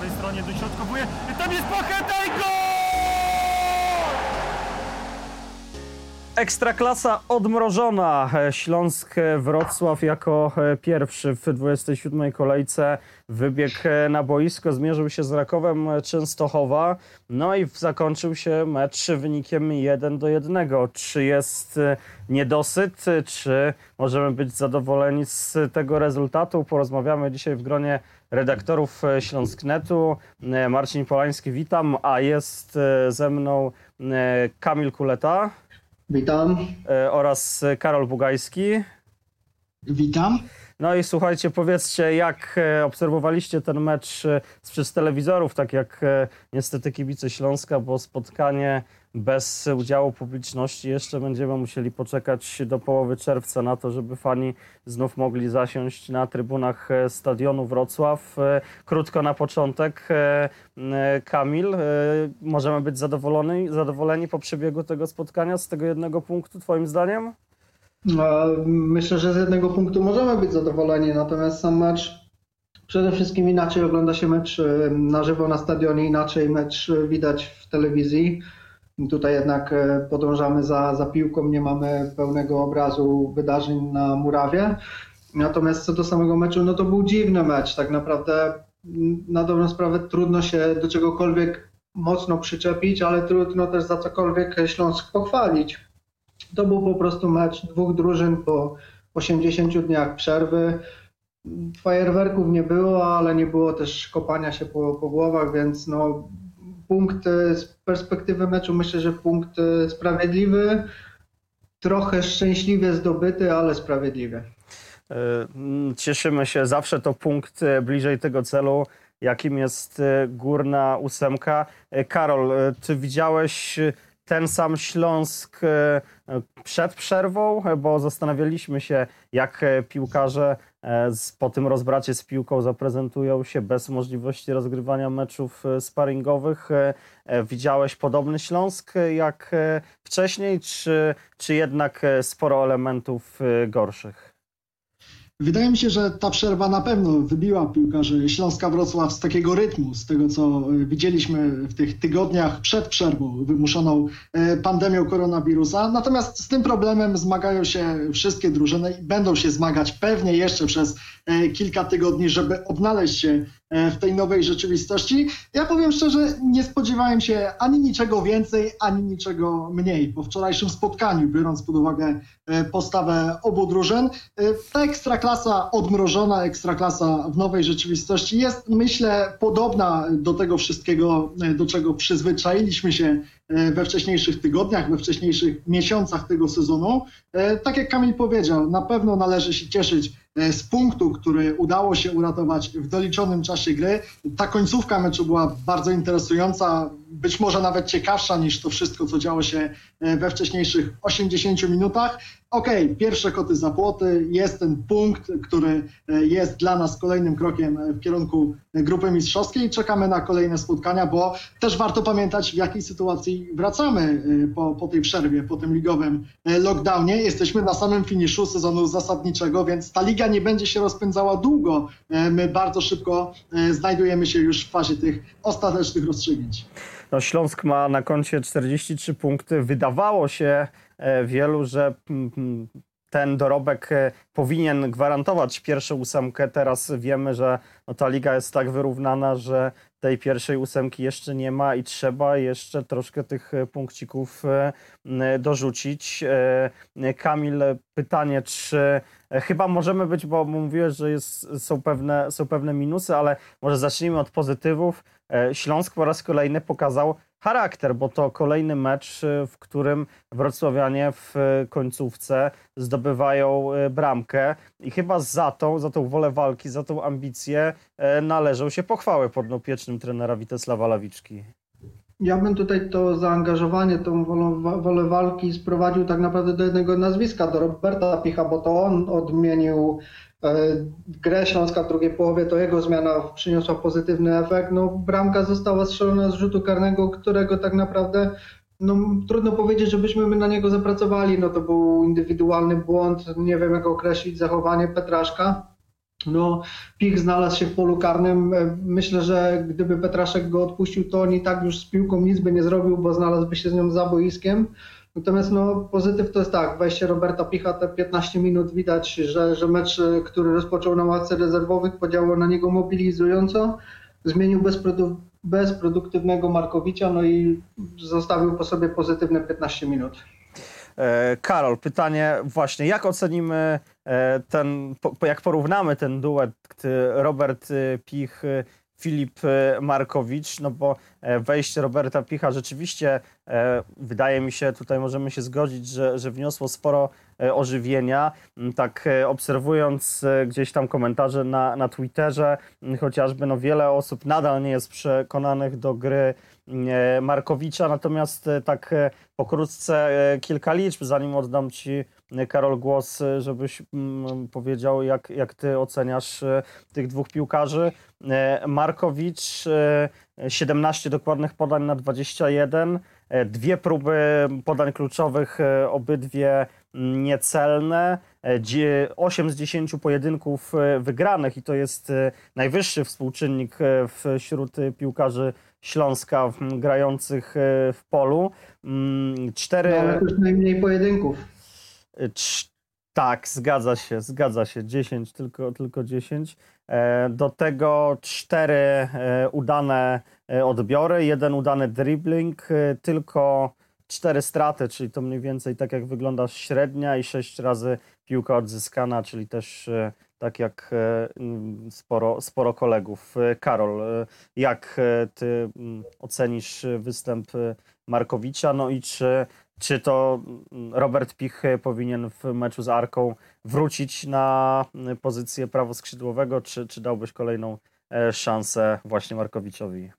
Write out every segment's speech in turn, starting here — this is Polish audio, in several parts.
prawej stronie dośrodkowuje. Tam jest Pacheta i! Ekstraklasa odmrożona. Śląsk Wrocław jako pierwszy w 27. kolejce wybiegł na boisko, zmierzył się z Rakowem Częstochowa, no i zakończył się mecz wynikiem 1 do 1. Czy jest niedosyt, czy możemy być zadowoleni z tego rezultatu? Porozmawiamy dzisiaj w gronie redaktorów Śląsknetu. Marcin Polański, witam, a jest ze mną Kamil Kuleta. Witam. E, oraz Karol Bugajski. Witam. No i słuchajcie, powiedzcie, jak e, obserwowaliście ten mecz e, przez telewizorów, tak jak niestety kibice Śląska, bo spotkanie bez udziału publiczności jeszcze będziemy musieli poczekać do połowy czerwca na to, żeby fani znów mogli zasiąść na trybunach stadionu Wrocław. Krótko na początek, Kamil, możemy być zadowoleni, zadowoleni po przebiegu tego spotkania z tego jednego punktu, twoim zdaniem? Myślę, że z jednego punktu możemy być zadowoleni, natomiast sam mecz przede wszystkim inaczej ogląda się mecz na żywo na stadionie, inaczej mecz widać w telewizji. Tutaj jednak e, podążamy za, za piłką, nie mamy pełnego obrazu wydarzeń na murawie. Natomiast co do samego meczu, no to był dziwny mecz. Tak naprawdę na dobrą sprawę trudno się do czegokolwiek mocno przyczepić, ale trudno też za cokolwiek Śląsk pochwalić. To był po prostu mecz dwóch drużyn po 80 dniach przerwy. Fajerwerków nie było, ale nie było też kopania się po, po głowach, więc no, punkt z perspektywy meczu myślę, że punkt sprawiedliwy, trochę szczęśliwie zdobyty, ale sprawiedliwy. E, cieszymy się, zawsze to punkt bliżej tego celu, jakim jest górna ósemka. E, Karol, e, czy widziałeś ten sam Śląsk e, przed przerwą, bo zastanawialiśmy się, jak piłkarze e, po tym rozbracie z piłką zaprezentują się bez możliwości rozgrywania meczów e, sparingowych. Widziałeś podobny Śląsk jak wcześniej, czy, czy jednak sporo elementów gorszych? Wydaje mi się, że ta przerwa na pewno wybiła piłkarzy Śląska Wrocław z takiego rytmu, z tego co widzieliśmy w tych tygodniach przed przerwą wymuszoną e, pandemią koronawirusa. Natomiast z tym problemem zmagają się wszystkie drużyny i będą się zmagać pewnie jeszcze przez e, kilka tygodni, żeby odnaleźć się E, w tej nowej rzeczywistości. Ja powiem szczerze, nie spodziewałem się ani niczego więcej, ani niczego mniej. Po wczorajszym spotkaniu, biorąc pod uwagę e, postawę obu drużyn, e, ta ekstraklasa odmrożona, ekstraklasa w nowej rzeczywistości jest, myślę, podobna do tego wszystkiego, do czego przyzwyczailiśmy się we wcześniejszych tygodniach, we wcześniejszych miesiącach tego sezonu. Tak jak Kamil powiedział, na pewno należy się cieszyć E, z punktu, który udało się uratować w doliczonym czasie gry. Ta końcówka meczu była bardzo interesująca, być może nawet ciekawsza niż to wszystko, co działo się e, we wcześniejszych 80 minutach. Okej, okay, pierwsze koty za płoty, jest ten punkt, który e, jest dla nas kolejnym krokiem w kierunku grupy mistrzowskiej. Czekamy na kolejne spotkania, bo też warto pamiętać, w jakiej sytuacji wracamy po, po tej przerwie, po tym ligowym lockdownie. Jesteśmy na samym finiszu sezonu zasadniczego, więc ta liga nie będzie się rozpędzała długo. E, my bardzo szybko e, znajdujemy się już w fazie tych ostatecznych rozstrzygnięć. No, Śląsk ma na koncie 43 punkty. Wydawało się e, wielu, że mm, mm, ten dorobek powinien gwarantować pierwszą ósemkę. Teraz wiemy, że no, ta liga jest tak wyrównana, że tej pierwszej ósemki jeszcze nie ma i trzeba jeszcze troszkę tych punkcików dorzucić. Kamil, pytanie, czy E, chyba możemy być, bo mówiłeś, że jest, są, pewne, są pewne minusy, ale może zacznijmy od pozytywów. E, Śląsk po raz kolejny pokazał charakter, bo to kolejny mecz, e, w którym wrocławianie w końcówce zdobywają bramkę i chyba za tą, za tą wolę walki, za tą ambicję należą się pochwały podnopiecznym trenera Witesława Lawiczki. Ja bym tutaj to zaangażowanie, tą wolę, wolę walki sprowadził tak naprawdę do jednego nazwiska, do Roberta Picha, bo to on odmienił grę Śląska w drugiej połowie, to jego zmiana przyniosła pozytywny efekt. No, bramka została strzelona z rzutu karnego, którego tak naprawdę no, trudno powiedzieć, żebyśmy my na niego zapracowali. No, to był indywidualny błąd, nie wiem jak określić zachowanie Petraszka. No, Pich znalazł się w polu karnym. E, myślę, że gdyby Petraszek go odpuścił, to on i tak już z piłką nic by nie zrobił, bo znalazłby się z nią za boiskiem. Natomiast no, pozytyw to jest tak, wejście Roberta Picha te 15 minut widać, że, że mecz, który rozpoczął na ławce rezerwowych, podziałał na niego mobilizująco. Zmienił bezprodu bezproduktywnego Markowicza, no i zostawił po sobie pozytywne 15 minut. E, Karol, pytanie właśnie, jak ocenimy e, ten, jak porównamy ten duet, Robert e, Pich, Filip Markowicz, no bo wejście Roberta Picha rzeczywiście, wydaje mi się, tutaj możemy się zgodzić, że, że wniosło sporo ożywienia. Mm, tak obserwując gdzieś tam komentarze na, na Twitterze, mm, chociażby no wiele osób nadal nie jest przekonanych do gry E, Markowicza, natomiast e, tak e, pokrótce kilka liczb, zanim oddam Ci, Karol, głos, żebyś mm, powiedział, jak, jak Ty oceniasz tych dwóch piłkarzy. Markowicz, 17 dokładnych podań na 21, dwie próby podań kluczowych, obydwie niecelne, 8 z 10 pojedynków wygranych i to jest najwyższy współczynnik wśród piłkarzy Śląska grających e, w polu. Mm, cztery... No, już najmniej pojedynków. E, tak, zgadza się, zgadza się. 10, tylko, tylko 10. E, do tego cztery udane odbiory, jeden udany dribbling, tylko cztery straty, czyli to mniej więcej tak jak wygląda średnia i sześć razy piłka odzyskana, czyli też tak jak e, sporo, sporo kolegów. E, Karol, e, jak ty ocenisz występ Markowicza? No i czy, czy to Robert Pich powinien w meczu z Arką wrócić na pozycję prawoskrzydłowego, czy, czy dałbyś kolejną szansę właśnie Markowiczowi?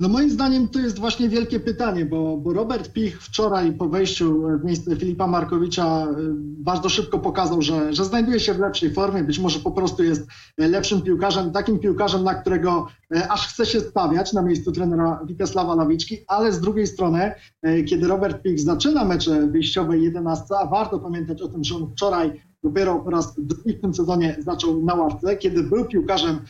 No moim zdaniem to jest właśnie wielkie pytanie, bo, bo Robert Pich wczoraj po wejściu w miejsce Filipa Markowicza y, bardzo szybko pokazał, że, że znajduje się w lepszej formie, być może po prostu jest lepszym piłkarzem, takim piłkarzem, na którego y, aż chce się stawiać na miejscu trenera Witesława Lawiczki, ale z drugiej strony, y, kiedy Robert Pich zaczyna mecze wyjściowej 11, a warto pamiętać o tym, że on wczoraj dopiero po raz drugi w tym sezonie zaczął na ławce, kiedy był piłkarzem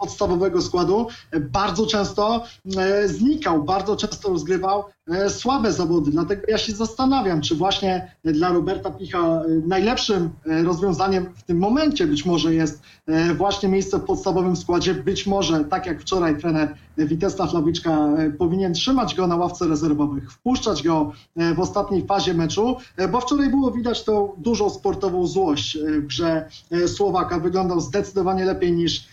podstawowego składu, bardzo często e, znikał, bardzo często rozgrywał słabe zawody. Dlatego ja się zastanawiam, czy właśnie dla Roberta Picha e, najlepszym rozwiązaniem w tym momencie być może jest właśnie miejsce w podstawowym składzie. Być może, tak jak wczoraj trener Witesław Lawiczka powinien trzymać go na ławce rezerwowych, wpuszczać go w ostatniej fazie meczu, bo wczoraj było widać tą dużą sportową złość grze Słowaka. Wyglądał zdecydowanie lepiej niż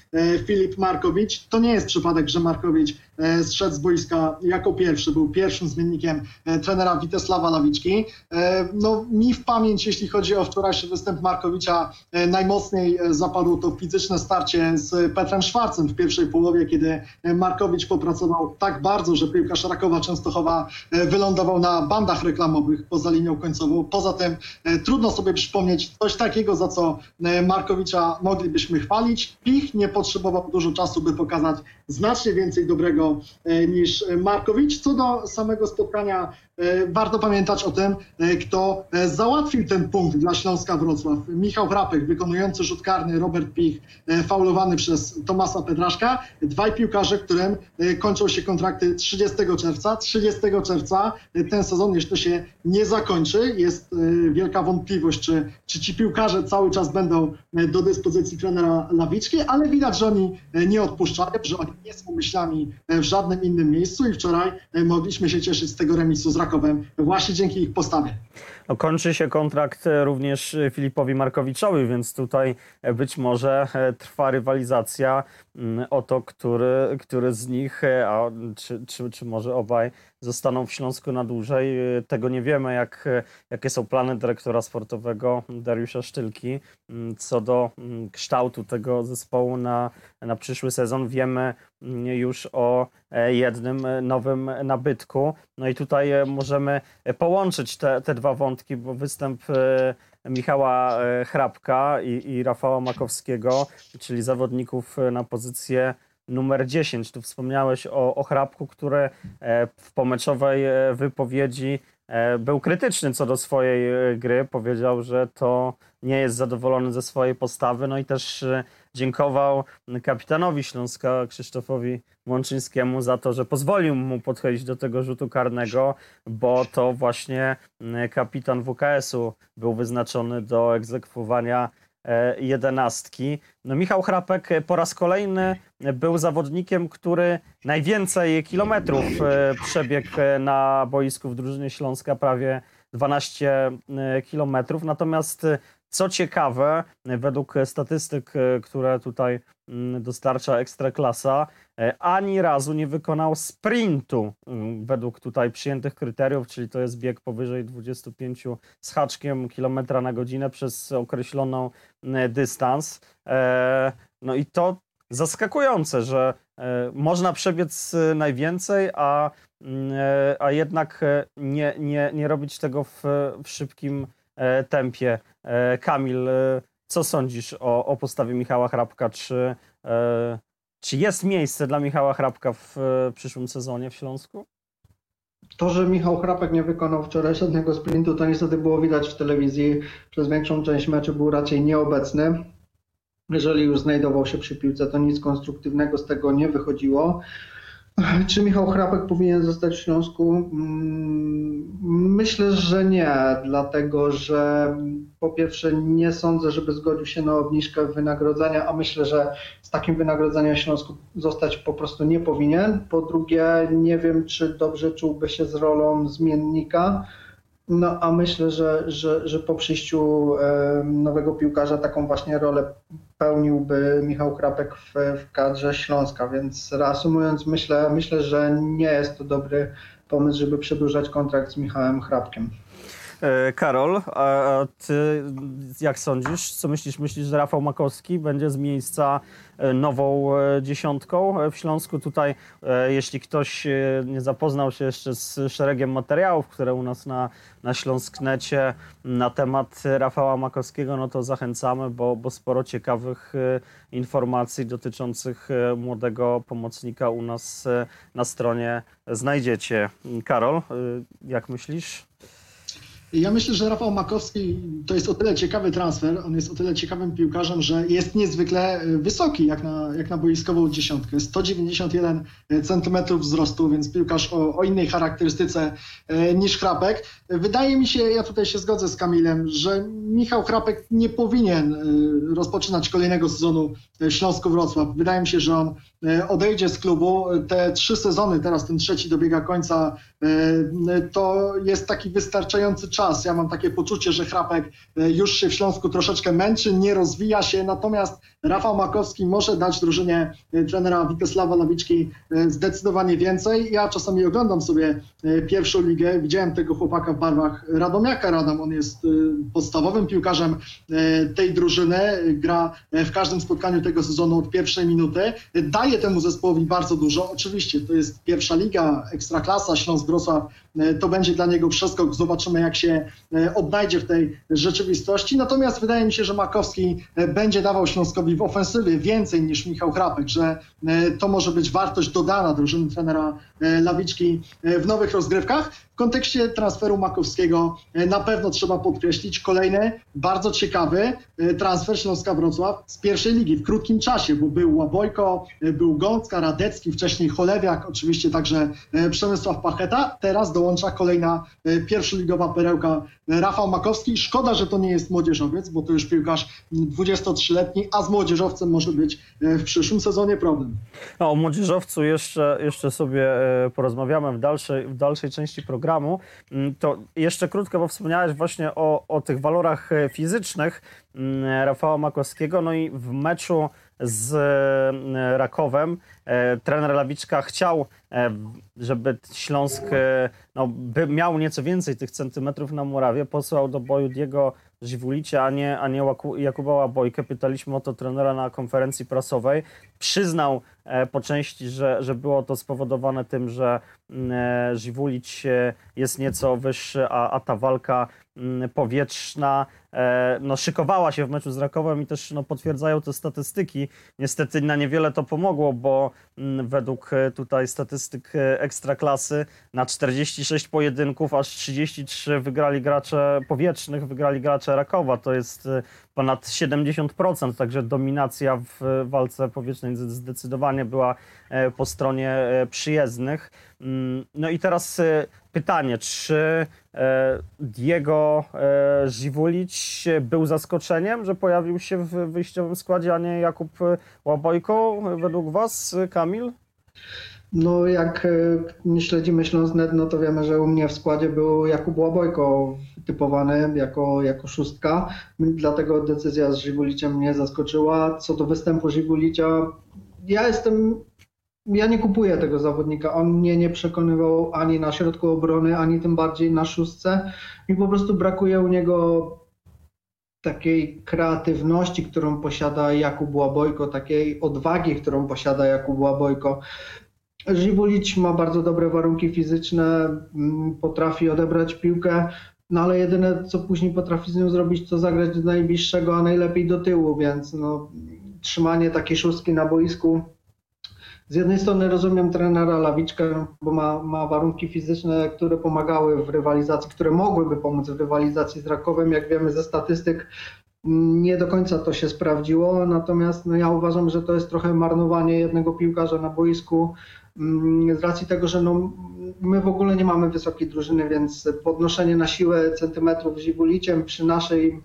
Filip Markowicz. To nie jest przypadek, że Markowicz e, zszedł z boiska jako pierwszy, był pierwszym zmiennikiem e, trenera Witesława Lawiczki. E, no, mi w pamięć, jeśli chodzi o wczorajszy występ Markowicza, najmocniej zapadło to fizyczne starcie z Petrem Szwarcem w pierwszej połowie, kiedy Markowicz popracował tak bardzo, że piłka Szarakowa Częstochowa wylądował na bandach reklamowych poza linią końcową. Poza tym trudno sobie przypomnieć coś takiego, za co Markowicza moglibyśmy chwalić. Pich nie potrzebował dużo czasu, by pokazać znacznie więcej dobrego e, niż Markowicz. Co do samego spotkania E, warto pamiętać o tym, e, kto e, załatwił ten punkt dla Śląska Wrocław. Michał Wrapek, wykonujący rzut karny, Robert Pich, faulowany przez Tomasa Pedraszka. Dwaj piłkarze, którym kończą się kontrakty 30 czerwca. 30 czerwca ten sezon jeszcze się nie zakończy. Jest wielka wątpliwość, czy, czy ci piłkarze cały czas będą do dyspozycji trenera Lawiczki, ale widać, że oni nie odpuszczają, że oni nie są myślami w żadnym innym miejscu i wczoraj mogliśmy się cieszyć z tego remisu z Rakowem Krakowem właśnie dzięki ich postawie. No, kończy się kontrakt e, również e, Filipowi Markowiczowi, więc tutaj e, być może trwa rywalizacja o to, który, który z nich, a czy, czy, czy może obaj zostaną w Śląsku na dłużej. Tego nie wiemy, jak, jakie są plany dyrektora sportowego Dariusza Sztylki mm, co do mm, kształtu tego zespołu na, na przyszły sezon. Wiemy już o jednym nowym nabytku. No i tutaj możemy połączyć te, te dwa wątki bo występ e, Michała e, Hrabka i, i Rafała Makowskiego, czyli zawodników e, na pozycję numer 10. Tu wspomniałeś o, o Hrabku, który w pomeczowej wypowiedzi e, był krytyczny co do swojej e, gry. Powiedział, że to nie jest zadowolony ze swojej postawy. No i też e, dziękował kapitanowi Śląska, Krzysztofowi Łączyńskiemu za to, że pozwolił mu podchodzić do tego rzutu karnego, bo to właśnie kapitan WKS-u był wyznaczony do egzekwowania e, jedenastki. No Michał Chrapek e, po raz kolejny był zawodnikiem, który najwięcej kilometrów e, przebiegł e, na boisku w drużynie Śląska, prawie 12 e, kilometrów. Natomiast e, co ciekawe, według statystyk, e, które tutaj mm, dostarcza Ekstraklasa, e, ani razu nie wykonał sprintu mm, według tutaj przyjętych kryteriów, czyli to jest bieg powyżej 25 z haczkiem kilometra na godzinę przez określoną e, dystans. E, No i to zaskakujące, że można przebiec najwięcej, a, mm, a jednak nie, nie, nie robić tego w, w szybkim tempie. E, Kamil, e, co sądzisz o, o postawie Michała Hrabka? Czy, e, czy jest miejsce dla Michała Hrabka w e, przyszłym sezonie w Śląsku? To, że Michał Chrapek nie wykonał wczoraj żadnego sprintu, to niestety było widać w telewizji. Przez większą część meczu był raczej nieobecny. Jeżeli już znajdował się przy piłce, to nic konstruktywnego z tego nie wychodziło. Czy Michał Chrapek powinien zostać w Śląsku? Mm, Myślę, że nie, dlatego że po pierwsze nie sądzę, żeby zgodził się na obniżkę wynagrodzenia, a myślę, że z takim wynagrodzeniem w Śląsku zostać po prostu nie powinien. Po drugie, nie wiem, czy dobrze czułby się z rolą zmiennika. No a myślę, że, że, że po przyjściu nowego piłkarza taką właśnie rolę pełniłby Michał Krapek w, w kadrze Śląska, więc reasumując myślę, myślę, że nie jest to dobry pomysł, żeby przedłużać kontrakt z Michałem Chrapkiem. E, Karol, a ty jak sądzisz? Co myślisz? Myślisz, że Rafał Makowski będzie z miejsca nową e, dziesiątką e, w Śląsku? Tutaj, e, jeśli ktoś e, nie zapoznał się jeszcze z szeregiem materiałów, które u nas na, na Śląsknecie na temat Rafała Makowskiego, no to zachęcamy, bo, bo sporo ciekawych e, informacji dotyczących e, młodego pomocnika u nas e, na stronie znajdziecie. Karol, e, jak myślisz? Ja myślę, że Rafał Makowski to jest o tyle ciekawy transfer, on jest o tyle ciekawym piłkarzem, że jest niezwykle e, wysoki jak na, jak na boiskową dziesiątkę. 191 cm wzrostu, więc piłkarz o, o innej charakterystyce e, niż Chrapek. Wydaje mi się, ja tutaj się zgodzę z Kamilem, że Michał Chrapek nie powinien e, rozpoczynać kolejnego sezonu w Śląsku-Wrocław. Wydaje mi się, że on e, odejdzie z klubu. Te trzy sezony, teraz ten trzeci dobiega końca, e, to jest taki wystarczający czas. Ja mam takie poczucie, że Chrapek e, już się w Śląsku troszeczkę męczy, nie rozwija się, natomiast Rafał Makowski może dać drużynie e, trenera Witesława Lawiczki e, zdecydowanie więcej. Ja czasami oglądam sobie pierwszą ligę, widziałem tego chłopaka w barwach Radomiaka Radom, on jest podstawowym piłkarzem tej drużyny, gra w każdym spotkaniu tego sezonu od pierwszej minuty, daje temu zespołowi bardzo dużo. Oczywiście to jest pierwsza liga, ekstraklasa, Śląsk Wrocław, e, to będzie dla niego przeskok, zobaczymy jak się e, odnajdzie w tej rzeczywistości. Natomiast wydaje mi się, że Makowski e, będzie dawał Śląskowi w ofensywie więcej niż Michał Chrapek, że e, to może być wartość dodana drużyny trenera e, Lawiczki e, w nowych rozgrywkach. W kontekście transferu Makowskiego e, na pewno trzeba podkreślić kolejny bardzo ciekawy e, transfer Śląska Wrocław z pierwszej ligi w krótkim czasie, bo był Łabojko, e, był Gącka, Radecki, wcześniej Cholewiak, oczywiście także e, Przemysław Pacheta. Teraz dołącza kolejna e, pierwszoligowa perełka e, Rafał Makowski. Szkoda, że to nie jest młodzieżowiec, bo to już piłkarz m, 23-letni, a z młodzieżowcem może być e, w przyszłym sezonie problem. No, o młodzieżowcu jeszcze, jeszcze sobie porozmawiamy w dalszej, w dalszej części programu. Mm, To jeszcze krótko, bo wspomniałeś właśnie o, o tych walorach fizycznych mm, Rafała Makowskiego. No i w meczu z e, Rakowem e, trener Lawiczka chciał, e, żeby Śląsk no, by miał nieco więcej tych centymetrów na murawie. Posłał do boju Diego Żywulicia, a nie, a nie Jakuba Łabojkę. Pytaliśmy o to trenera na konferencji prasowej. Przyznał, po części, że, że było to spowodowane tym, że mm, Żywulić jest nieco wyższy, a, a ta walka powietrzna e, no, szykowała się w meczu z Rakowem i też no, potwierdzają te statystyki. Niestety na niewiele to pomogło, bo mm, według e, tutaj statystyk e, ekstraklasy na 46 pojedynków aż 33 wygrali gracze powietrznych, wygrali gracze Rakowa. To jest ponad 70%, także dominacja w walce powietrznej zdecydowanie była po stronie przyjezdnych. Mm, No i teraz pytanie, czy Diego e, Żywulić był zaskoczeniem, że pojawił się w wyjściowym składzie, a nie Jakub e, Łabojko według was, e, Kamil? No jak e, nie śledzimy Śląsk.net, no to wiemy, że u mnie w składzie był Jakub Łabojko typowany jako, jako szóstka, dlatego decyzja z Żywuliciem mnie zaskoczyła. Co do występu Żywulicia, ja jestem, ja nie kupuję tego zawodnika, on mnie nie przekonywał ani na środku obrony, ani tym bardziej na szóstce. Mi po prostu brakuje u niego takiej kreatywności, którą posiada Jakub Łabojko, takiej odwagi, którą posiada Jakub Łabojko. Żywulić ma bardzo dobre warunki fizyczne, mm, potrafi odebrać piłkę, no ale jedyne co później potrafi z nią zrobić, to zagrać do najbliższego, a najlepiej do tyłu, więc no, trzymanie takiej szóstki na boisku. Z jednej strony rozumiem trenera Lawiczkę, bo ma, ma warunki fizyczne, które pomagały w rywalizacji, które mogłyby pomóc w rywalizacji z Rakowem. Jak wiemy ze statystyk, nie do końca to się sprawdziło, natomiast no, ja uważam, że to jest trochę marnowanie jednego piłkarza na boisku mm, z racji tego, że no, my w ogóle nie mamy wysokiej drużyny, więc podnoszenie na siłę centymetrów Żibuliciem przy naszej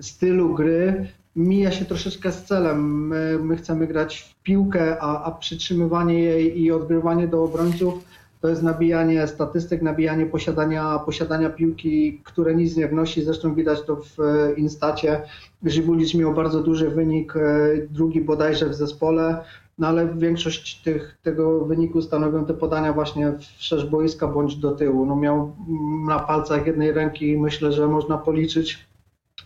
stylu gry mija się troszeczkę z celem. My, my chcemy grać w piłkę, a, a przytrzymywanie jej i odgrywanie do obrońców to jest nabijanie statystyk, nabijanie posiadania, posiadania piłki, które nic nie wnosi. Zresztą widać to w e, Instacie. Żybulic miał bardzo duży wynik, e, drugi bodajże w zespole, no ale większość tych, tego wyniku stanowią te podania właśnie w szerz boiska bądź do tyłu. No miał na palcach jednej ręki, myślę, że można policzyć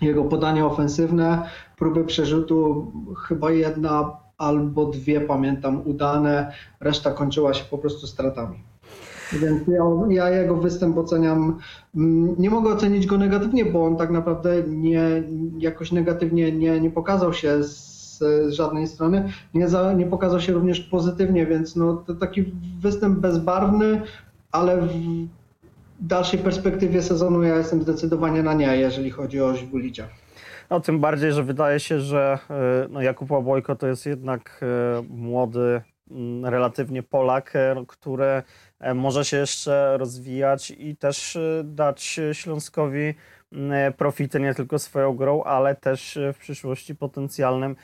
jego podania ofensywne, próby przerzutu, chyba jedna albo dwie, pamiętam, udane, reszta kończyła się po prostu stratami. Więc ja, ja jego występ oceniam, mm, nie mogę ocenić go negatywnie, bo on tak naprawdę nie, jakoś negatywnie nie, nie pokazał się z z żadnej strony, nie, za, nie pokazał się również pozytywnie, więc no, to taki występ bezbarwny, ale w dalszej perspektywie sezonu ja jestem zdecydowanie na nie, jeżeli chodzi o Żbulicia. No tym bardziej, że wydaje się, że e, no, Jakub Łabojko to jest jednak e, młody, mm, relatywnie Polak, e, który e, może się jeszcze rozwijać i też dać Śląskowi mm, profity nie tylko swoją grą, ale też w przyszłości potencjalnym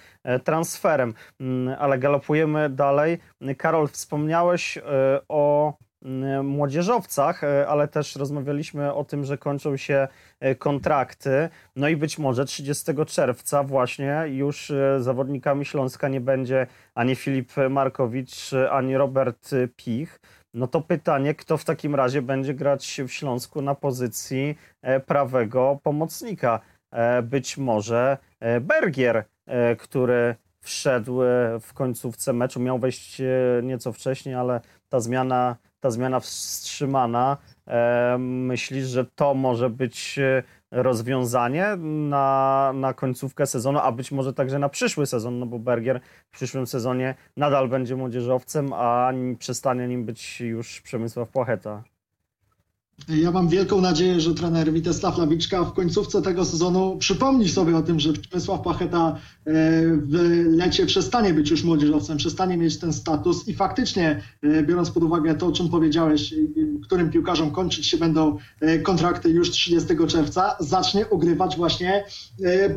transferem. Mm, Ale galopujemy dalej. Karol, wspomniałeś o młodzieżowcach, e, ale też rozmawialiśmy o tym, że kończą się e, kontrakty. No i być może 30 czerwca właśnie już e, zawodnikami Śląska nie będzie ani Filip Markowicz, e, ani Robert e, Pich. No to pytanie, kto w takim razie będzie grać w Śląsku na pozycji e, prawego pomocnika? E, Być może e, Bergier, e, który wszedł e, w końcówce meczu, miał wejść e, nieco wcześniej, ale ta zmiana, ta zmiana wstrzymana. Myślisz, że to może być e, rozwiązanie na, na końcówkę sezonu, a być może także na przyszły sezon, no bo Bergier w przyszłym sezonie nadal będzie młodzieżowcem, a przestanie nim być już Przemysław Płacheta. Ja mam wielką nadzieję, że trener Witesław Lawiczka w końcówce tego sezonu przypomni sobie o tym, że Przemysław Pacheta e, w lecie przestanie być już młodzieżowcem, przestanie mieć ten status i faktycznie, e, biorąc pod uwagę to, o czym powiedziałeś, którym piłkarzom kończyć się będą e, kontrakty już 30 czerwca, zacznie ogrywać właśnie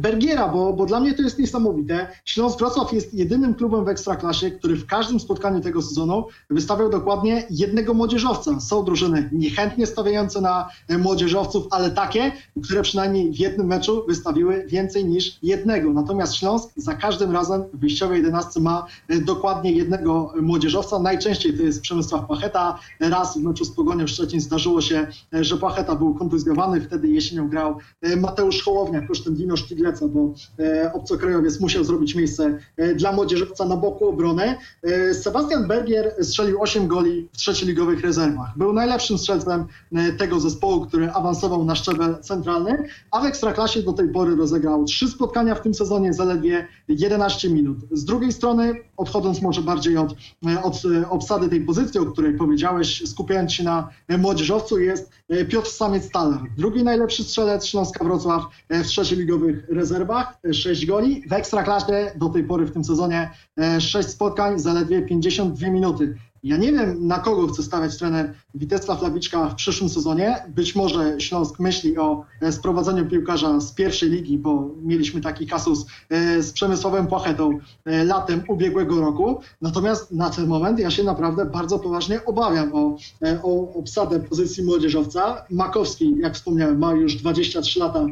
Bergiera, bo, bo dla mnie to jest niesamowite. Śląsk Wrocław jest jedynym klubem w Ekstraklasie, który w każdym spotkaniu tego sezonu wystawiał dokładnie jednego młodzieżowca. Są drużyny niechętnie stawiające stawiające na e, młodzieżowców, ale takie, które przynajmniej w jednym meczu wystawiły więcej niż jednego. Natomiast Śląsk za każdym razem w wyjściowej 11 ma e, dokładnie jednego młodzieżowca. Najczęściej to jest Przemysław Pacheta. Raz w meczu z Pogonią Szczecin zdarzyło się, e, że Pacheta był kontuzjowany. Wtedy jesienią grał e, Mateusz Hołownia kosztem Dino Sztigleca, bo e, obcokrajowiec musiał zrobić miejsce e, dla młodzieżowca na boku obrony. E, Sebastian Bergier strzelił 8 goli w trzecioligowych rezerwach. Był najlepszym strzelcem e, tego zespołu, który awansował na szczebel centralny, a w Ekstraklasie do tej pory rozegrał trzy spotkania w tym sezonie, zaledwie 11 minut. Z drugiej strony, odchodząc może bardziej od, e, od e, obsady tej pozycji, o której powiedziałeś, skupiając się na e, młodzieżowcu, jest e, Piotr Samiec-Talar. Drugi najlepszy strzelec Śląska Wrocław e, w trzecioligowych rezerwach, 6 goli. W Ekstraklasie do tej pory w tym sezonie 6 spotkań, zaledwie 52 minuty. Ja nie wiem, na kogo chce stawiać trener Witesław Lawiczka w przyszłym sezonie. Być może Śląsk myśli o e, sprowadzeniu piłkarza z pierwszej ligi, bo mieliśmy taki kasus e, z Przemysławem Płachetą e, latem ubiegłego roku. Natomiast na ten moment ja się naprawdę bardzo poważnie obawiam o, o obsadę pozycji młodzieżowca. Makowski, jak wspomniałem, ma już 23 lata,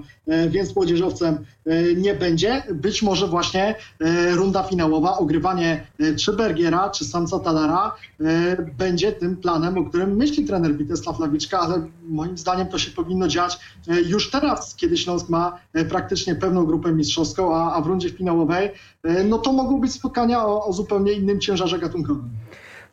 więc młodzieżowcem nie będzie. Być może właśnie e, runda finałowa, ogrywanie e, czy Bergiera, czy Samca Talara będzie tym planem, o którym myśli trener Witesław Lawiczka, ale moim zdaniem to się powinno dziać już teraz, kiedy Śląsk ma praktycznie pełną grupę mistrzowską, a, a w rundzie finałowej no to mogą być spotkania o, o zupełnie innym ciężarze gatunkowym.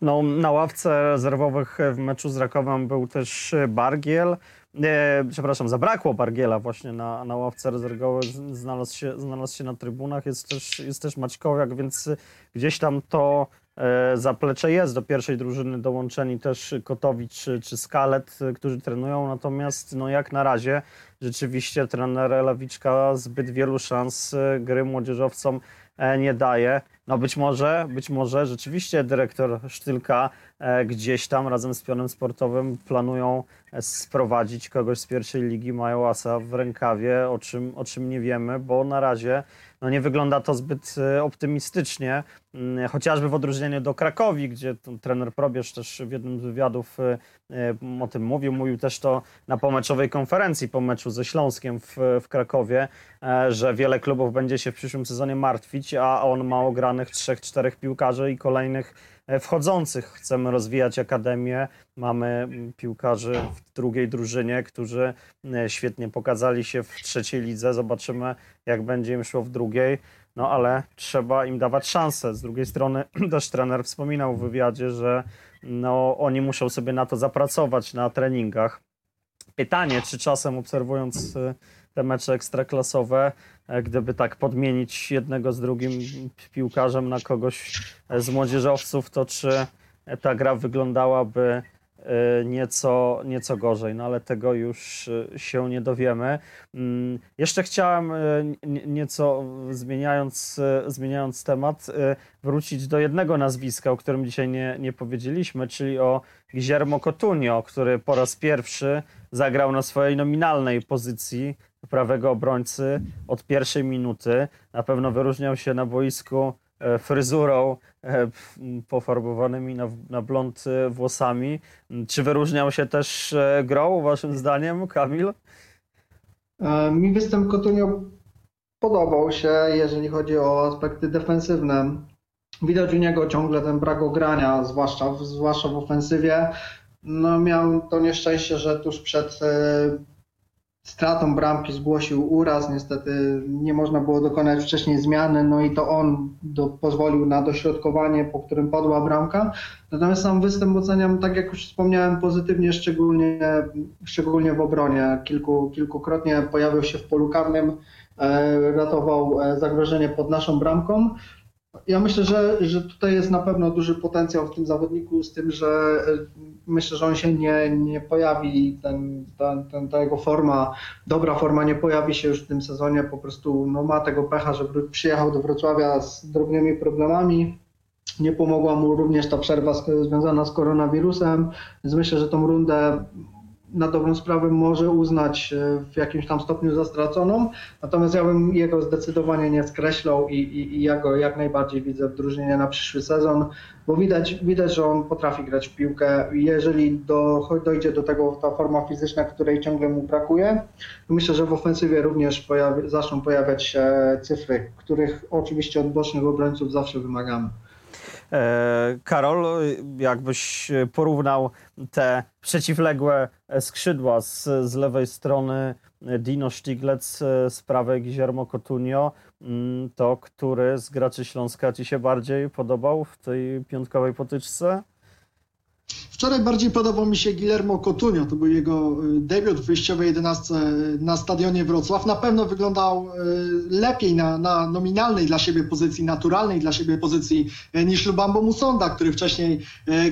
No, na ławce rezerwowych w meczu z Rakowem był też Bargiel. E, przepraszam, zabrakło Bargiela właśnie na, na ławce rezerwowej, znalazł się, znalazł się na trybunach, jest też, jest też Maćkowiak, więc gdzieś tam to e, zaplecze jest. Do pierwszej drużyny dołączeni też Kotowicz czy, czy Skalet, którzy trenują, natomiast no jak na razie rzeczywiście trener Lawiczka zbyt wielu szans e, gry młodzieżowcom e, nie daje. No być może, być może rzeczywiście dyrektor Sztylka e, gdzieś tam razem z pionem sportowym planują e, sprowadzić kogoś z pierwszej ligi, mają asa w rękawie, o czym, o czym nie wiemy, bo na razie no nie wygląda to zbyt e, optymistycznie, Mm, chociażby w odróżnieniu do Krakowi, gdzie trener Probierz też w jednym z wywiadów e, e, o tym mówił, mówił też to na pomeczowej konferencji po meczu ze Śląskiem w, w Krakowie, że wiele klubów będzie się w przyszłym sezonie martwić, a on ma ogranych trzech, czterech piłkarzy i kolejnych wchodzących. Chcemy rozwijać akademię, mamy mm, piłkarzy w drugiej drużynie, którzy e, świetnie pokazali się w trzeciej lidze. Zobaczymy, jak będzie im szło w drugiej. No ale trzeba im dawać szansę. Z drugiej strony też trener wspominał w wywiadzie, że no, oni muszą sobie na to zapracować na treningach. Pytanie, czy czasem obserwując y, te mecze ekstraklasowe, e, gdyby tak podmienić jednego z drugim piłkarzem na kogoś e, z młodzieżowców, to czy ta gra wyglądałaby e, nieco, nieco gorzej, no ale tego już się nie dowiemy. Mm, Jeszcze chciałem nie- nieco zmieniając, zmieniając temat, wrócić do jednego nazwiska, o którym dzisiaj nie, nie powiedzieliśmy, czyli o Guillermo Cotunio, który po raz pierwszy zagrał na swojej nominalnej pozycji prawego obrońcy od pierwszej minuty. Na pewno wyróżniał się na boisku e, fryzurą e, pofarbowanymi na, blond e, włosami. Czy wyróżniał się też grą, waszym zdaniem, Kamil? Mi występ Kotunio podobał się, jeżeli chodzi o aspekty defensywne. Widać u niego ciągle ten brak ogrania, zwłaszcza zwłaszcza w ofensywie. No, miał to nieszczęście, że tuż przed stratą bramki zgłosił uraz. Niestety nie można było dokonać wcześniej zmiany, no i to on do, pozwolił na dośrodkowanie, po którym padła bramka. Natomiast sam występ oceniam, tak jak już wspomniałem, pozytywnie, szczególnie, szczególnie w obronie. Kilku, kilkukrotnie pojawił się w polu karnym, e, ratował e, zagrożenie pod naszą bramką. Ja myślę, że, że tutaj jest na pewno duży potencjał w tym zawodniku, z tym, że e, myślę, że on się nie, nie pojawi, ten, ten, ten, ta jego forma, dobra forma nie pojawi się już w tym sezonie, po prostu no, ma tego pecha, że wró- przyjechał do Wrocławia z drobnymi problemami. Nie pomogła mu również ta przerwa związana z koronawirusem, więc myślę, że tą rundę na dobrą sprawę może uznać e, w jakimś tam stopniu za straconą, natomiast ja bym jego zdecydowanie nie skreślał i, i, i ja go jak najbardziej widzę w drużynie na przyszły sezon, bo widać, widać, że on potrafi grać w piłkę. Jeżeli do, dojdzie do tego ta forma fizyczna, której ciągle mu brakuje, to myślę, że w ofensywie również pojawi, zaczną pojawiać się cyfry, których oczywiście od bocznych obrońców zawsze wymagamy. E, Karol, jakbyś porównał te przeciwległe skrzydła z, z lewej strony Dino Stiglec, z prawej Guillermo Coutinho, mm, to który z graczy Śląska Ci się bardziej podobał w tej piątkowej potyczce? Wczoraj bardziej podobał mi się Guillermo Coutinho, to był jego y, debiut w wyjściowej 11 na stadionie Wrocław. Na pewno wyglądał y, lepiej na, na nominalnej dla siebie pozycji, naturalnej dla siebie pozycji y, niż Lubambo Musonda, który wcześniej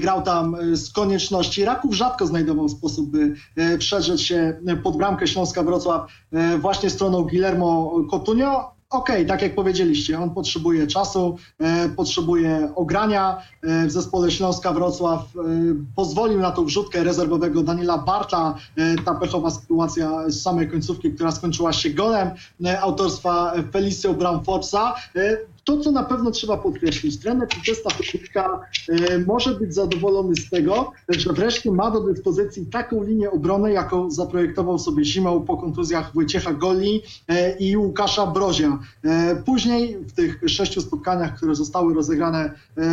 grał tam z konieczności. Raków rzadko znajdował sposób, by przedrzeć się pod bramkę Śląska Wrocław właśnie stroną Guillermo Coutinho okej, okay, tak jak powiedzieliście, on potrzebuje czasu, e, potrzebuje ogrania. E, w zespole Śląska Wrocław e, pozwolił na tą wrzutkę rezerwowego Daniela Barta. E, ta pechowa sytuacja z samej końcówki, która skończyła się golem e, autorstwa Felicio Bramforza. E, to, co na pewno trzeba podkreślić, trener Czesta Piotrka e, może być zadowolony z tego, że wreszcie ma do dyspozycji taką linię obrony, jaką zaprojektował sobie zimą po kontuzjach Wojciecha Goli e, i Łukasza Brozia. E, później w tych sześciu spotkaniach, które zostały rozegrane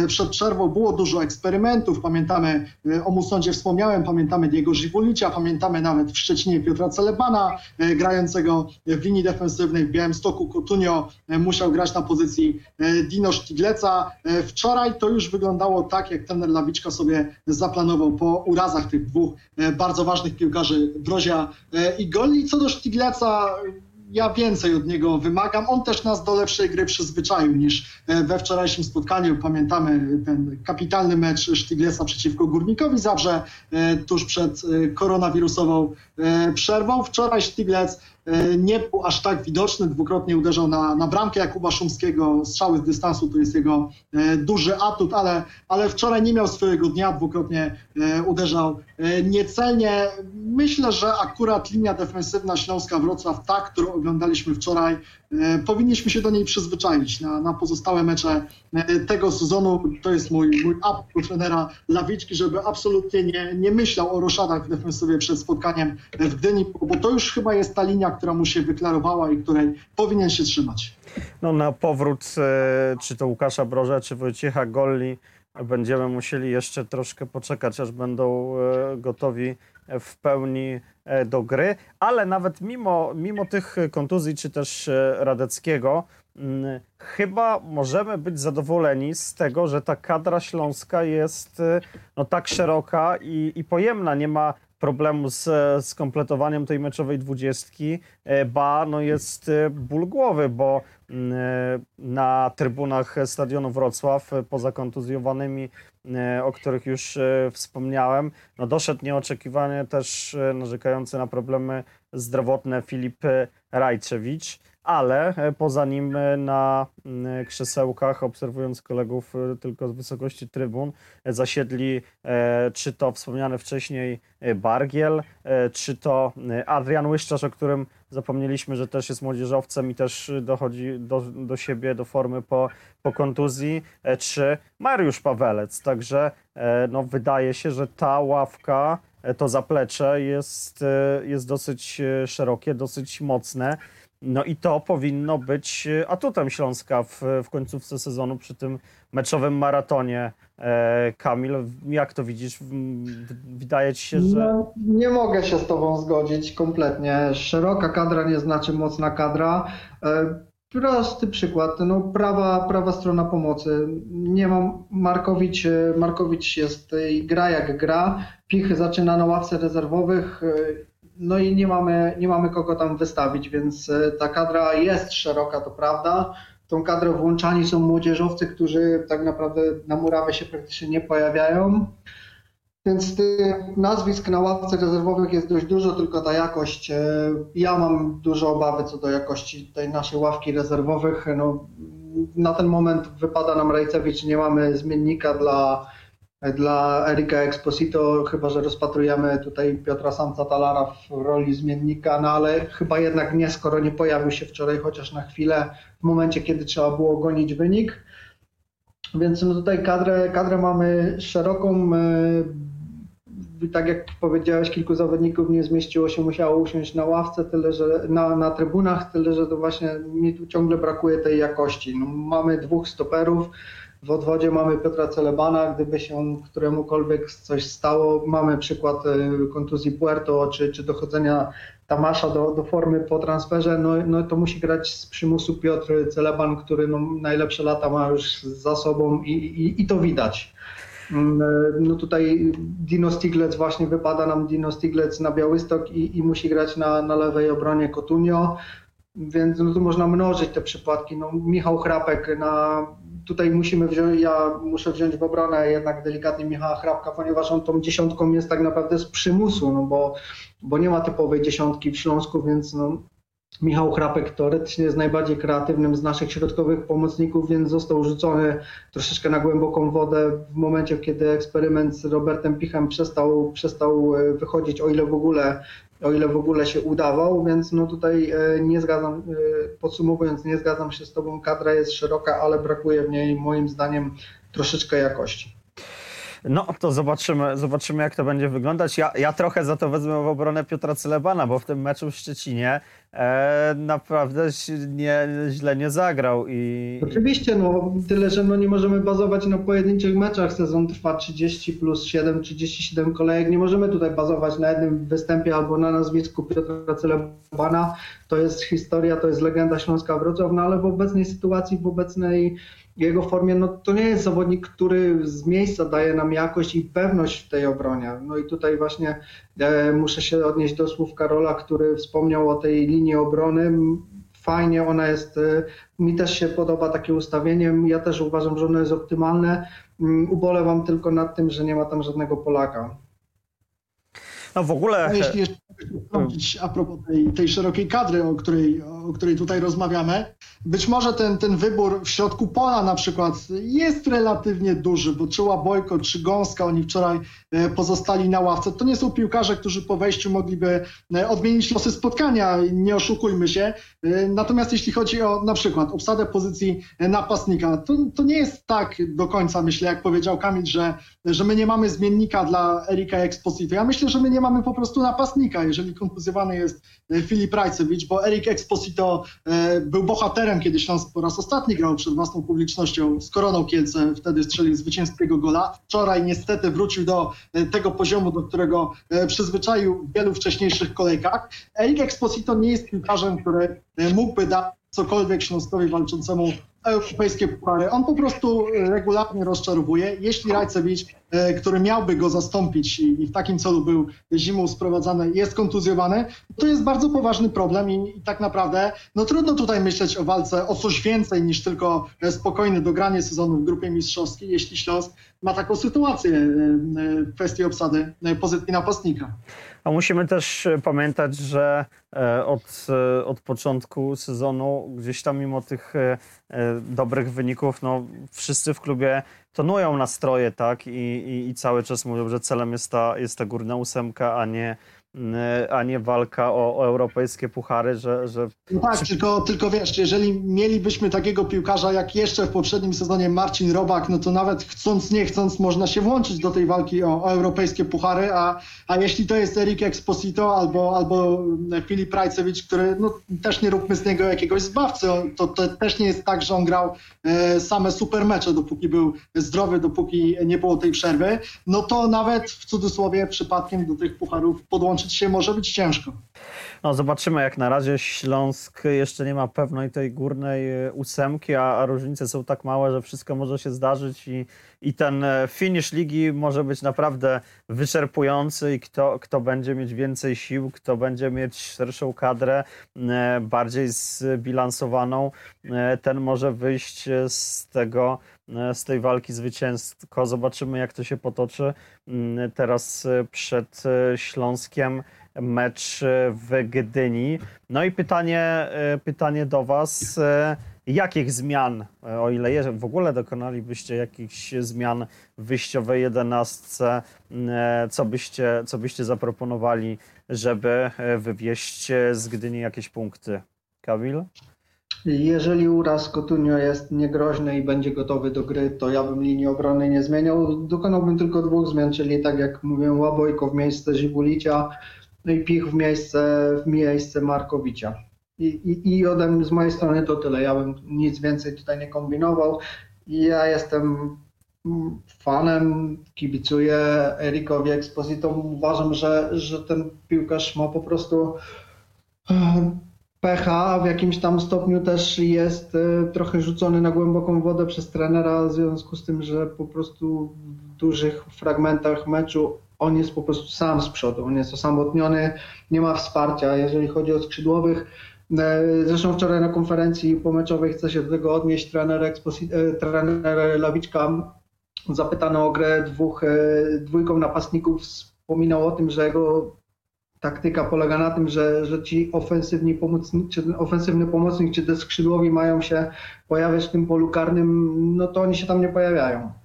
przed przerwą, było dużo eksperymentów. Pamiętamy, o Musondzie wspomniałem, pamiętamy Diego Żywulicia, pamiętamy nawet w Szczecinie Piotra Celebana, grającego w linii defensywnej w Białymstoku. Cotunio musiał grać na pozycji Dino Sztigleca. E, wczoraj to już wyglądało tak, jak trener Lawiczka sobie zaplanował po urazach tych dwóch e, bardzo ważnych piłkarzy Brozia i Goli. Co do Sztigleca, ja więcej od niego wymagam. On też nas do lepszej gry przyzwyczaił niż we wczorajszym spotkaniu. Pamiętamy ten kapitalny mecz Sztigleca przeciwko Górnikowi Zabrze tuż przed koronawirusową przerwą. Wczoraj Sztiglec E, nie był aż tak widoczny. Dwukrotnie uderzał na, na bramkę Jakuba Szumskiego. Strzały z dystansu to jest jego e, duży atut, ale, ale wczoraj nie miał swojego dnia. Dwukrotnie e, uderzał niecelnie. Myślę, że akurat linia defensywna Śląska Wrocław, ta, którą oglądaliśmy wczoraj, powinniśmy się do niej przyzwyczaić na, na pozostałe mecze tego sezonu. To jest mój, mój apel trenera Lawiczki, żeby absolutnie nie, nie myślał o roszadach w defensywie przed spotkaniem w Gdyni, bo to już chyba jest ta linia, która mu się wyklarowała i której powinien się trzymać. No na powrót e, czy to Łukasza Broża, czy Wojciecha Golli będziemy musieli jeszcze troszkę poczekać, aż będą e, gotowi w pełni e, do gry, ale nawet mimo, mimo tych kontuzji, czy też Radeckiego, mm, chyba możemy być zadowoleni z tego, że ta kadra śląska jest no, tak szeroka i, i pojemna. Nie ma problemu z, z kompletowaniem tej meczowej dwudziestki, e, ba, no jest e, ból głowy, bo mm, e, na trybunach stadionu Wrocław, poza kontuzjowanymi, o których już wspomniałem, no doszedł nieoczekiwanie też narzekający na problemy zdrowotne Filip Rajczewicz ale e, poza nim e, na krzesełkach, obserwując kolegów e, tylko z wysokości trybun, zasiedli czy to wspomniany wcześniej Bargiel, czy to Adrian Łyszczarz, o którym zapomnieliśmy, że też jest młodzieżowcem i też dochodzi do, do siebie, do formy po, po kontuzji, czy Mariusz Pawelec. Także no, wydaje się, że ta ławka, to zaplecze jest, jest dosyć szerokie, dosyć mocne. No i to powinno być e, atutem Śląska w, w końcówce sezonu przy tym meczowym maratonie. E, Kamil, jak to widzisz? Wydaje ci się, że... No, nie mogę się z tobą zgodzić kompletnie. Szeroka kadra nie znaczy mocna kadra. E, prosty przykład, no prawa, prawa strona pomocy. Nie mam, Markowicz, Markowicz jest, gra jak gra, Pich zaczyna na ławce rezerwowych, no i nie mamy, nie mamy kogo tam wystawić, więc e, ta kadra jest szeroka, to prawda. Tą kadrę włączani są młodzieżowcy, którzy tak naprawdę na murawę się praktycznie nie pojawiają. Więc nazwisk na ławce rezerwowych jest dość dużo, tylko ta jakość, e, ja mam dużo obawy co do jakości tej naszej ławki rezerwowych. No, na ten moment wypada nam Rajcewicz, nie mamy zmiennika dla dla Erika Exposito, chyba że rozpatrujemy tutaj Piotra Samca-Talara w roli zmiennika, no ale chyba jednak nie, skoro nie pojawił się wczoraj chociaż na chwilę w momencie, kiedy trzeba było gonić wynik. Więc no tutaj kadrę, kadrę mamy szeroką. e, Tak jak powiedziałeś, kilku zawodników nie zmieściło się, musiało usiąść na ławce, tyle że na, na trybunach, tyle że to właśnie mi tu ciągle brakuje tej jakości. No, mamy dwóch stoperów, w odwodzie mamy Piotra Celebana, gdyby się któremukolwiek coś stało, mamy przykład e, kontuzji Puerto czy, czy dochodzenia Tamasza do, do formy po transferze, no, no to musi grać z przymusu Piotr Celeban, który no, najlepsze lata ma już za sobą i, i, i to widać. Mm, e, No tutaj Dino Stiglec właśnie wypada nam Dino Stiglec na Białystok i, i musi grać na, na lewej obronie Cotunio, więc no tu można mnożyć te przypadki. No, Michał Chrapek na tutaj musimy wziąć, ja muszę wziąć w obronę jednak delikatnie Michała Chrapka, ponieważ on tą dziesiątką jest tak naprawdę z przymusu, no bo, bo nie ma typowej dziesiątki w Śląsku, więc no, Michał Chrapek teoretycznie jest najbardziej kreatywnym z naszych środkowych pomocników, więc został rzucony troszeczkę na głęboką wodę w momencie, kiedy eksperyment z Robertem Pichem przestał, przestał e, wychodzić, o ile w ogóle o ile w ogóle się udawał, więc no tutaj e, nie zgadzam, e, podsumowując, nie zgadzam się z Tobą, kadra jest szeroka, ale brakuje w niej moim zdaniem troszeczkę jakości. No to zobaczymy, zobaczymy jak to będzie wyglądać. Ja, ja trochę za to wezmę w obronę Piotra Celebana, bo w tym meczu w Szczecinie e, naprawdę nie, źle nie zagrał. I, Oczywiście, no tyle, że no nie możemy bazować na pojedynczych meczach. Sezon trwa 30 plus 7, 37 kolejek. Nie możemy tutaj bazować na jednym występie albo na nazwisku Piotra Celebana. To jest historia, to jest legenda Śląska Wrocław, no ale w obecnej sytuacji, w obecnej jego formie, no to nie jest zawodnik, który z miejsca daje nam jakość i pewność w tej obronie. No i tutaj właśnie e, muszę się odnieść do słów Karola, który wspomniał o tej linii obrony. Fajnie, ona jest, e, mi też się podoba takie ustawienie, ja też uważam, że ono jest optymalne. Mm, Ubolewam tylko nad tym, że nie ma tam żadnego Polaka. no w ogóle... No, jeśli jeszcze wtrącić a propos tej, tej szerokiej kadry, o której, o której tutaj rozmawiamy, być może ten, ten wybór w środku pola na przykład jest relatywnie duży, bo czy Łabojko, czy Gąska, oni wczoraj pozostali na ławce. To nie są piłkarze, którzy po wejściu mogliby e, odmienić losy spotkania, nie oszukujmy się. E, Natomiast jeśli chodzi o na przykład obsadę pozycji e, napastnika, to, to nie jest tak do końca, myślę, jak powiedział Kamil, że, że my nie mamy zmiennika dla Erika Exposito. Ja myślę, że my nie mamy po prostu napastnika, jeżeli kontuzjowany jest e, Filip Rajcewicz, bo Erik Exposito e, był bohaterem, kiedy Śląsk po raz ostatni grał przed własną publicznością z Koroną Kielce, wtedy strzelił zwycięskiego gola. Wczoraj niestety wrócił do e, tego poziomu, do którego e, przyzwyczaił w wielu wcześniejszych kolejkach. Erik Exposito nie jest piłkarzem, który e, mógłby dać cokolwiek Śląskowi walczącemu europejskie puchary. On po prostu e, regularnie rozczarowuje. Jeśli Rajcewicz, e, który miałby go zastąpić i w takim celu był zimą sprowadzany, jest kontuzjowany, to jest bardzo poważny problem i, i tak naprawdę no trudno tutaj myśleć o walce o coś więcej niż tylko e, spokojne dogranie sezonu w grupie mistrzowskiej, jeśli Śląsk ma taką sytuację w kwestii obsady pozycji napastnika. A musimy też e, pamiętać, że e, od, e, od początku sezonu gdzieś tam mimo tych dobrych wyników, no wszyscy w klubie tonują nastroje, tak? I, i, i cały czas mówią, że celem jest ta, jest ta górna ósemka, a nie, a nie walka o, o europejskie puchary, że, że No tak, tylko, tylko wiesz, jeżeli mielibyśmy takiego piłkarza jak jeszcze w poprzednim sezonie Marcin Robak, no to nawet chcąc, nie chcąc, można się włączyć do tej walki o, o europejskie puchary, a, a jeśli to jest Erik Exposito albo, albo Filip Rajcewicz, który no, też nie róbmy z niego jakiegoś zbawcy, to, to też nie jest tak, że on grał e, same super mecze, dopóki był zdrowy, dopóki nie było tej przerwy, no to nawet w cudzysłowie przypadkiem do tych pucharów podłączyć się może być ciężko. No zobaczymy, jak na razie Śląsk jeszcze nie ma pewnej tej górnej e, ósemki, a, a różnice są tak małe, że wszystko może się zdarzyć i, i ten e, finisz ligi może być naprawdę wyczerpujący i kto, kto będzie mieć więcej sił, kto będzie mieć szerszą kadrę, e, bardziej zbilansowaną, ten może wyjść z tego, z tej walki zwycięsko. Zobaczymy, jak to się potoczy. Teraz przed Śląskiem mecz e, w Gdyni. No i pytanie, e, pytanie do Was. e, jakich zmian, o ile je, w ogóle dokonalibyście jakichś zmian w wyjściowej jedenastce, co byście, co byście zaproponowali, żeby wywieźć z Gdyni jakieś punkty? Kamil? Jeżeli uraz Cotunio jest niegroźny i będzie gotowy do gry, to ja bym linii obrony nie zmieniał. Dokonałbym tylko dwóch zmian, czyli tak jak mówiłem, Łabojko w miejsce Żigulicia no i Pich w miejsce, w miejsce Markowicia. I, i, I ode mnie, z mojej strony to tyle. Ja bym nic więcej tutaj nie kombinował. Ja jestem fanem, kibicuję Erikowi Exposito. Uważam, że, że ten piłkarz ma po prostu pecha, w jakimś tam stopniu też jest e, trochę rzucony na głęboką wodę przez trenera, w związku z tym, że po prostu w dużych fragmentach meczu on jest po prostu sam z przodu, on jest osamotniony, nie ma wsparcia, jeżeli chodzi o skrzydłowych. E, zresztą wczoraj na konferencji pomeczowej chce się do tego odnieść trener, e, trener Lawiczka zapytany o grę dwóch, dwójką napastników wspominał o tym, że jego taktyka polega na tym, że, że ci ofensywni pomocnicy, czy ofensywny pomocnik, czy te skrzydłowi mają się pojawiać w tym polu karnym, no to oni się tam nie pojawiają.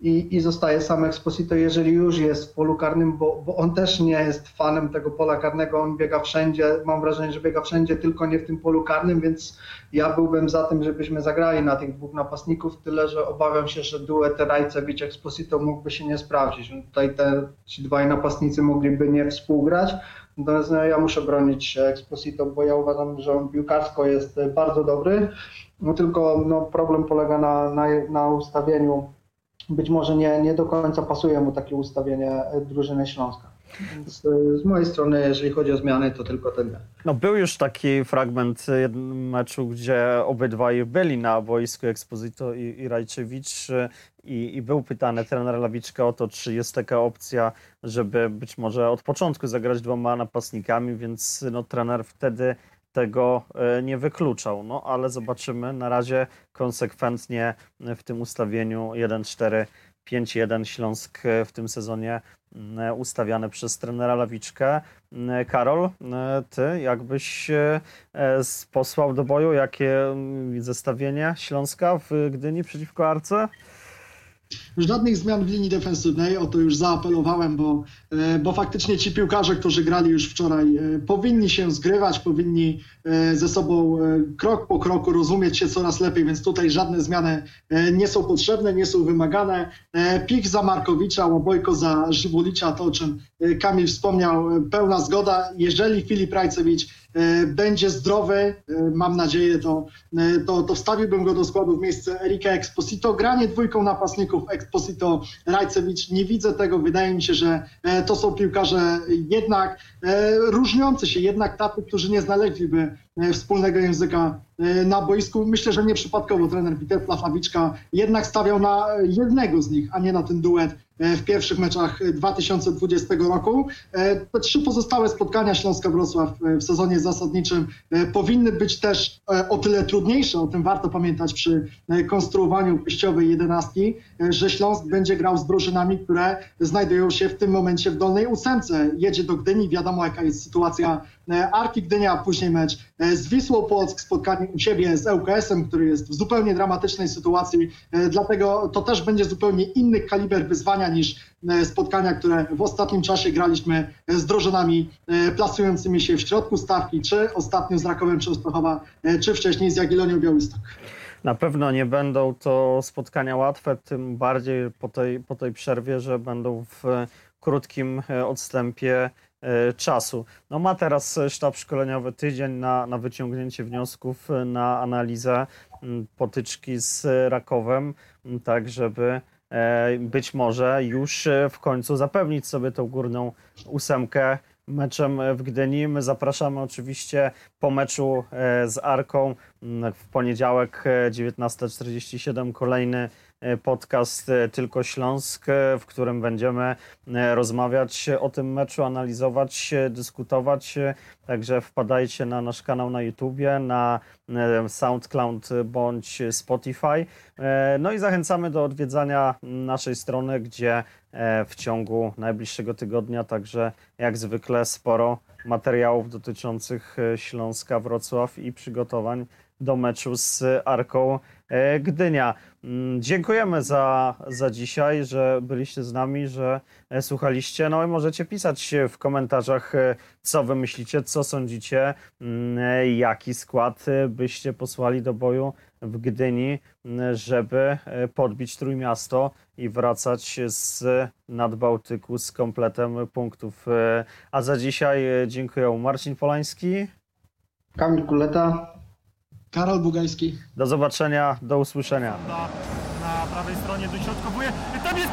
I, i zostaje sam Exposito, jeżeli już jest w polu karnym, bo, bo on też nie jest fanem tego pola karnego, on biega wszędzie, mam wrażenie, że biega wszędzie, tylko nie w tym polu karnym, więc ja byłbym za tym, żebyśmy zagrali na tych dwóch napastników, tyle że obawiam się, że duet Rajcewicz-Exposito mógłby się nie sprawdzić. Tutaj te, ci dwaj napastnicy mogliby nie współgrać, Natomiast no, ja muszę bronić Exposito, bo ja uważam, że on piłkarsko jest bardzo dobry. No tylko no, problem polega na, na, na ustawieniu. Być może nie, nie do końca pasuje mu takie ustawienie drużyny Śląska. Y, z mojej strony, jeżeli chodzi o zmiany, to tylko tyle. No był już taki fragment meczu, gdzie obydwaj byli na boisku Exposito i, i Rajczewicz i, i, był pytany trener Lawiczka o to, czy jest taka opcja, żeby być może od początku zagrać dwoma napastnikami, więc no, trener wtedy tego e, nie wykluczał. No ale zobaczymy. Na razie konsekwentnie w tym ustawieniu 1-4 5-1 Śląsk w tym sezonie mm, ustawiany przez trenera Lawiczkę. Mm, Karol, mm, ty jakbyś e, posłał do boju jakie zestawienie Śląska w Gdyni przeciwko Arce? Żadnych zmian w linii defensywnej, o to już zaapelowałem, bo, e, bo faktycznie ci piłkarze, którzy grali już wczoraj, e, powinni się zgrywać, powinni e, ze sobą krok po kroku rozumieć się coraz lepiej, więc tutaj żadne zmiany nie są potrzebne, nie są wymagane. Pik za Markowicza, Łobojko za Żybulicza, to o czym Kamil wspomniał, pełna zgoda. Jeżeli Filip Rajcewicz będzie zdrowy, e, mam nadzieję, to, e, to, to wstawiłbym go do składu w miejsce Erika Exposito. Granie dwójką napastników Exposito, Rajcewicz, nie widzę tego. Wydaje mi się, że to są piłkarze jednak różniący się, jednak tacy, którzy nie znaleźliby wspólnego języka na boisku. Myślę, że nieprzypadkowo trener Peter Plachawiczka jednak stawiał na jednego z nich, a nie na ten duet E, w pierwszych meczach 2020 roku. E, te trzy pozostałe spotkania Śląska-Wrocław e, w sezonie zasadniczym powinny być też o tyle trudniejsze, o tym warto pamiętać przy konstruowaniu wyjściowej jedenastki, że Śląsk będzie grał z drużynami, które znajdują się w tym momencie w dolnej ósemce. Jedzie do Gdyni, wiadomo jaka jest sytuacja Arki Gdynia, później mecz z Wisłą Płock, spotkanie u siebie z ŁKS-em, który jest w zupełnie dramatycznej sytuacji, dlatego to też będzie zupełnie inny kaliber wyzwania niż e, spotkania, które w ostatnim czasie graliśmy z drużynami e, plasującymi się w środku stawki, czy ostatnio z Rakowem Częstochowa, e, czy wcześniej z Jagiellonią Białystok. Na pewno nie będą to spotkania łatwe, tym bardziej po tej, po tej przerwie, że będą w krótkim odstępie czasu. No ma teraz sztab szkoleniowy tydzień na, na wyciągnięcie wniosków, na analizę potyczki z Rakowem, tak żeby E, być może już e, w końcu zapewnić sobie tą górną ósemkę meczem w Gdyni. My zapraszamy oczywiście po meczu e, z Arką w poniedziałek 19.47 kolejny E, podcast e, Tylko Śląsk, e, w którym będziemy rozmawiać o tym meczu, analizować, dyskutować. Także wpadajcie na nasz kanał na YouTubie, na SoundCloud bądź Spotify. No i zachęcamy do odwiedzania naszej strony, gdzie w ciągu najbliższego tygodnia także jak zwykle sporo materiałów dotyczących Śląska, Wrocław i przygotowań do meczu z Arką e, Gdynia. Mm, Dziękujemy za, za dzisiaj, że byliście z nami, że e, słuchaliście. No i możecie pisać w komentarzach, e, co wy myślicie, co sądzicie, mm, e, jaki skład e, byście posłali do boju w Gdyni, m, żeby e, podbić Trójmiasto i wracać z Nadbałtyku z kompletem punktów. E, A za dzisiaj e, dziękuję Marcin Polański. Kamil Kuleta. Karol Bugajski. Do zobaczenia, do usłyszenia. Na, prawej stronie dośrodkowuje. Tam jest!